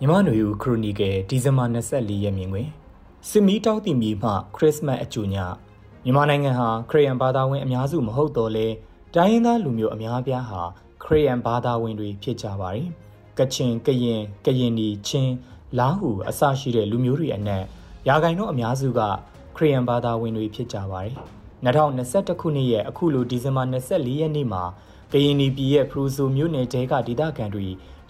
မြမနွေဦးခရိုနီကယ်ဒီဇင်ဘာ24ရက်မြင်တွင်စစ်မီတောက်တီမီမှခရစ်စမတ်အကျိုးညမြန်မာနိုင်ငံဟာခရစ်ယာန်ဘာသာဝင်အများစုမဟုတ်တော့လဲတိုင်းရင်းသားလူမျိုးအများအပြားဟာခရစ်ယာန်ဘာသာဝင်တွေဖြစ်ကြပါတယ်။ကချင်ကရင်ကရင်နီချင်းလာဟုအစရှိတဲ့လူမျိုးတွေအနက်ရာဂိုင်တို့အများစုကခရစ်ယာန်ဘာသာဝင်တွေဖြစ်ကြပါတယ်။2021ခုနှစ်ရဲ့အခုလိုဒီဇင်ဘာ24ရက်နေ့မှာကရင်နီပြည်ရဲ့ဖရူဆိုမြို့နယ်တဲကဒေသခံတွေ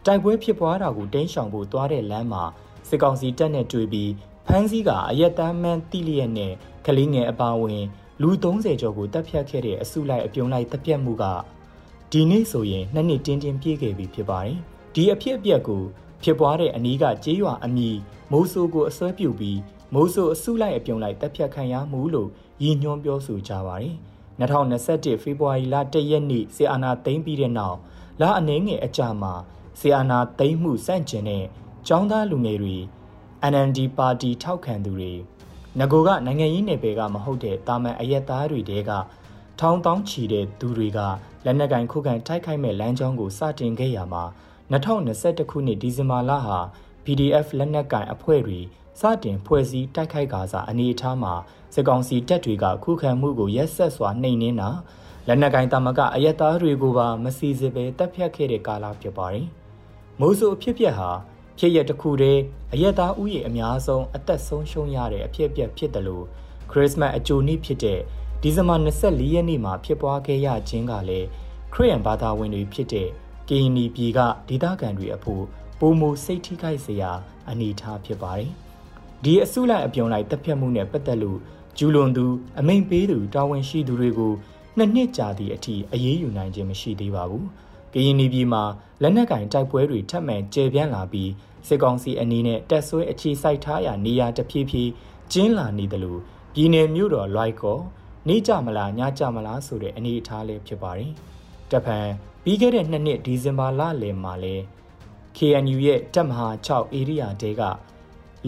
တိုက်ပွဲဖြစ်ပွားတာကိုတင်းရှောင်ဖို့သွားတဲ့လမ်းမှာစစ်ကောင်စီတပ်နဲ့တွေ့ပြီးဖမ်းဆီးကအရက်တမ်းမှန်းတိလျက်နဲ့ကလေးငယ်အပါဝင်လူ30ကျော်ကိုတပ်ဖြတ်ခဲ့တဲ့အစုလိုက်အပြုံလိုက်တပ်ပြတ်မှုကဒီနေ့ဆိုရင်နှစ်နှစ်တင်းတင်းပြည့်ခဲ့ပြီဖြစ်ပါတယ်။ဒီအဖြစ်အပျက်ကိုဖြစ်ပွားတဲ့အနီးကကြေးရွာအမီမိုးဆိုးကိုအစွဲပြုတ်ပြီးမိုးဆိုးအစုလိုက်အပြုံလိုက်တပ်ဖြတ်ခံရမှုလို့ရည်ညွှန်းပြောဆိုကြပါတယ်။2021ဖေဖော်ဝါရီလ1ရက်နေ့ဆီအာနာသိမ်းပြီးတဲ့နောက်လအနှဲငယ်အကြာမှာ ဆီအာနာသိမ်းမှုစန့်ကျင်တဲ့ចောင်းသားလူငယ်တွေ NND ပါတီထောက်ခံသူတွေငကိုကနိုင်ငံရေးနယ်ပယ်ကမဟုတ်တဲ့တာမန်အရက်သားတွေတဲကထောင်းတောင်းချီတဲ့သူတွေကလက်နက်ကင်ခုခံတိုက်ခိုက်မဲ့လမ်းကြောင်းကိုစတင်ခဲ့ရမှာ2021ခုနှစ်ဒီဇင်ဘာလဟာ PDF လက်နက်ကင်အဖွဲ့တွေစတင်ဖွဲ့စည်းတိုက်ခိုက်ကာစအနေအထားမှာစစ်ကောင်စီတပ်တွေကခုခံမှုကိုရက်ဆက်စွာနှိမ်နင်းတာလက်နက်ကင်တမကအရက်သားတွေကိုပါမစီစစ်ပဲတပ်ဖြတ်ခဲ့တဲ့ကာလဖြစ်ပါတယ်။ မိုးဆိုအဖြစ်ပြက်ဟာဖြစ်ရတစ်ခုတည်းအရက်သားဥယျာဉ်အများဆုံးအသက်ဆုံးရှုံးရတဲ့အဖြစ်ပြက်ဖြစ်တယ်လို့ခရစ်မတ်အကြိုနေ့ဖြစ်တဲ့ဒီဇင်ဘာ24ရက်နေ့မှာဖြစ်ပွားခဲ့ရခြင်းကလည်းခရစ်ယာန်ဘာသာဝင်တွေဖြစ်တဲ့ကင်နီပြည်ကဒေသခံတွေအဖို့ပုံမူစိတ်ထိခိုက်စရာအနေအထားဖြစ်ပါတယ်။ဒီအစုလိုက်အပြုံလိုက်တပ်ဖြတ်မှုနဲ့ပတ်သက်လို့ကျူးလွန်သူအမိန်ပေးသူတာဝန်ရှိသူတွေကိုနှစ်နှစ်ကြာသည့်အထိအရေးယူနိုင်ခြင်းမရှိသေးပါဘူး။ ကရင်ပြည်မှာလက်နက်ကင်တိုက်ပွဲတွေထပ်မံကျေပြန့်လာပြီးစစ်ကောင်စီအနေနဲ့တက်ဆွဲအခြေစိုက်ထားရာနေရာတဖြည်းဖြည်းကျင်းလာနေတယ်လို့ပြည်내မြို့တော်လွိုက်ကောနေကြမလားညကြမလားဆိုတဲ့အနေအထားလေးဖြစ်ပါတယ်။တပံပြီးခဲ့တဲ့နှစ်နှစ်ဒီဇင်ဘာလလယ်မှာလဲ KNU ရဲ့တပ်မဟာ6ဧရိယာတဲက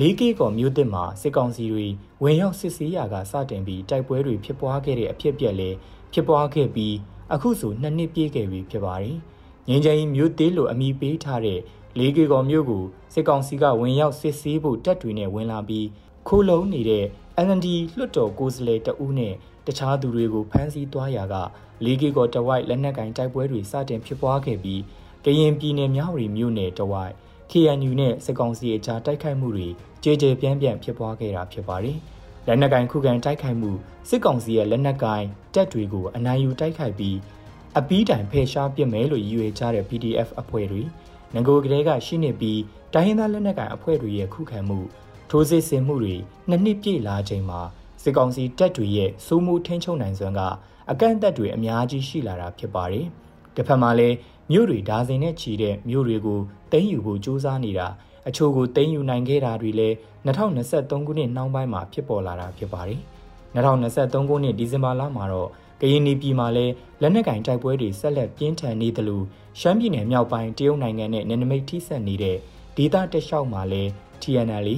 လေးကေကော်မြို့တစ်မှာစစ်ကောင်စီတွေဝင်ရောက်စစ်ဆေးရာကစတင်ပြီးတိုက်ပွဲတွေဖြစ်ပွားခဲ့တဲ့အဖြစ်အပျက်လည်းဖြစ်ပွားခဲ့ပြီးအခုဆိုနှစ်နှစ်ပြည့်ခဲ့ပြီဖြစ်ပါတယ်။ ငင်းချင်မြို့သေးလိုအမိပေးထားတဲ့လေးကေကော်မြို့ကိုစစ်ကောင်စီကဝင်ရောက်စစ်ဆေးဖို့တပ်တွေနဲ့ဝင်လာပြီးခိုးလုံနေတဲ့ NND လွှတ်တော်ကိုယ်စားလှယ်တဦးနဲ့တခြားသူတွေကိုဖမ်းဆီးသွားရာကလေးကေကော်တဝိုက်လက်နက်ကင်တိုက်ပွဲတွေစတင်ဖြစ်ပွားခဲ့ပြီးကရင်ပြည်နယ်မြဝတီမြို့နယ်တဝိုက် KNU နဲ့စစ်ကောင်စီအကြားတိုက်ခိုက်မှုတွေကြေကြေပြန့်ပြန့်ဖြစ်ပွားခဲ့တာဖြစ်ပါတယ်။လက်နက်ကင်ခုခံတိုက်ခိုက်မှုစစ်ကောင်စီရဲ့လက်နက်ကင်တပ်တွေကိုအနိုင်ယူတိုက်ခိုက်ပြီး အပီးတိုင်ဖယ်ရှားပစ်မယ်လို့ရည်ရွယ်ကြတဲ့ PDF အဖွဲ့တွေငကိုကလေးကရှိနေပြီးတိုင်းရင်းသားလက်နက်ကိုင်အဖွဲ့တွေရဲ့ခုခံမှုထိုးစစ်ဆင်မှုတွေနှစ်နှစ်ပြည့်လာချိန်မှာစစ်ကောင်စီတပ်တွေရဲ့စိုးမိုးထင်းချုံနိုင်စွမ်းကအကန့်အသတ်တွေအများကြီးရှိလာတာဖြစ်ပါတယ်။တစ်ဖက်မှာလည်းမြို့တွေဒါဇင်နဲ့ချီတဲ့မြို့တွေကိုတင်းယူဖို့ကြိုးစားနေတာအချို့ကိုတင်းယူနိုင်ခဲ့တာတွေလည်း2023ခုနှစ်နှောင်းပိုင်းမှာဖြစ်ပေါ်လာတာဖြစ်ပါတယ်။2023ခုနှစ်ဒီဇင်ဘာလမှာတော့ ကရင်ပြည်မှာလည်းလက်နက်ကင်တိုက်ပွဲတွေဆက်လက်ပြင်းထန်နေသလိုရှမ်းပြည်နယ်မြောက်ပိုင်းတရုတ်နိုင်ငံနဲ့နယ်နိမိတ်ထိစပ်နေတဲ့ဒေသတလျှောက်မှာလည်း TNL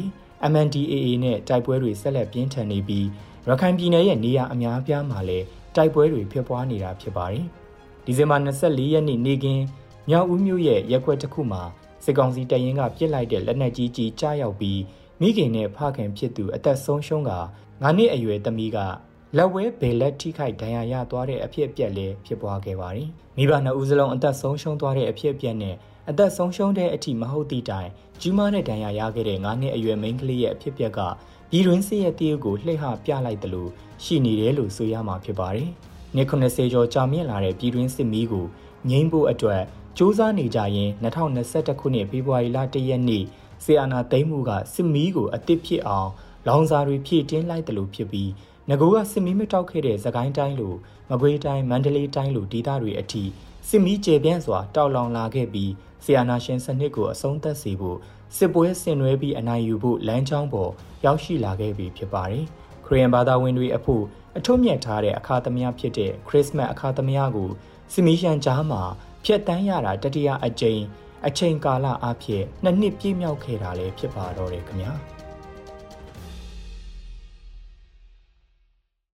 MNDAA နဲ့တိုက်ပွဲတွေဆက်လက်ပြင်းထန်နေပြီးရခိုင်ပြည်နယ်ရဲ့နေရာအများအပြားမှာလည်းတိုက်ပွဲတွေဖြစ်ပွားနေတာဖြစ်ပါတယ်။ဒီဇင်ဘာ24ရက်နေ့နေ့ကင်းမြောက်ဦးမြို့ရဲ့ရက်ွက်တစ်ခုမှာစစ်ကောင်စီတပ်ရင်းကပြစ်လိုက်တဲ့လက်နက်ကြီးကြီးကြားရောက်ပြီးမိခင်နဲ့ဖခင်ဖြစ်သူအသက်ဆုံးရှုံးက9နှစ်အရွယ်သမီးက လက်ဝဲဘယ်လက်ထိခိုက်ဒဏ်ရာရသွားတဲ့အဖြစ်အပျက်လည်းဖြစ်ပွားခဲ့ပါတယ်။မိဘနှစ်ဦးစလုံးအသက်ဆုံးရှုံးသွားတဲ့အဖြစ်အပျက်နဲ့အသက်ဆုံးရှုံးတဲ့အထိမဟုတ်သည့်တိုင်ကြီးမားတဲ့ဒဏ်ရာရခဲ့တဲ့9နှစ်အရွယ်မိန်းကလေးရဲ့အဖြစ်အပျက်ကပြည်တွင်းစစ်ရဲ့တရုတ်ကိုလှည့်ဟပြလိုက်တယ်လို့ရှိနေတယ်လို့ဆိုရမှာဖြစ်ပါတယ်။နှစ်90ကျော်ကြာမြင့်လာတဲ့ပြည်တွင်းစစ်မီးကိုငြိမ်းဖို့အတွက်စ조사နေကြရင်2021ခုနှစ်ဖေဖော်ဝါရီလ1ရက်နေ့ဆီအာနာသိမ်းမှုကစစ်မီးကိုအသစ်ဖြစ်အောင်လောင်စာတွေဖြည့်တင်းလိုက်တယ်လို့ဖြစ်ပြီး ငကိုကစစ်မီးမတောက်ခဲ့တဲ့သကိုင်းတိုင်းလိုမကွေးတိုင်းမန္တလေးတိုင်းလိုဒေသတွေအထိစစ်မီးကျေပြန့်စွာတောက်လောင်လာခဲ့ပြီးဆီယာနာရှင်စနစ်ကိုအဆုံးသတ်စေဖို့စစ်ပွဲဆင်နွှဲပြီးအနိုင်ယူဖို့လမ်းကြောင်းပေါ်ရောက်ရှိလာခဲ့ပြီဖြစ်ပါတယ်။ခရီးယန်ဘာသာဝင်တွေအဖို့အထွတ်မြတ်ထားတဲ့အခါသမယဖြစ်တဲ့ခရစ်စမတ်အခါသမယကိုစစ်မီးရှန်ကြားမှာဖျက်တမ်းရတာတတိယအကြိမ်အချိန်ကာလအဖြစ်နှစ်နှစ်ပြည့်မြောက်ခဲ့တာလည်းဖြစ်ပါတော့တယ်ခင်ဗျာ။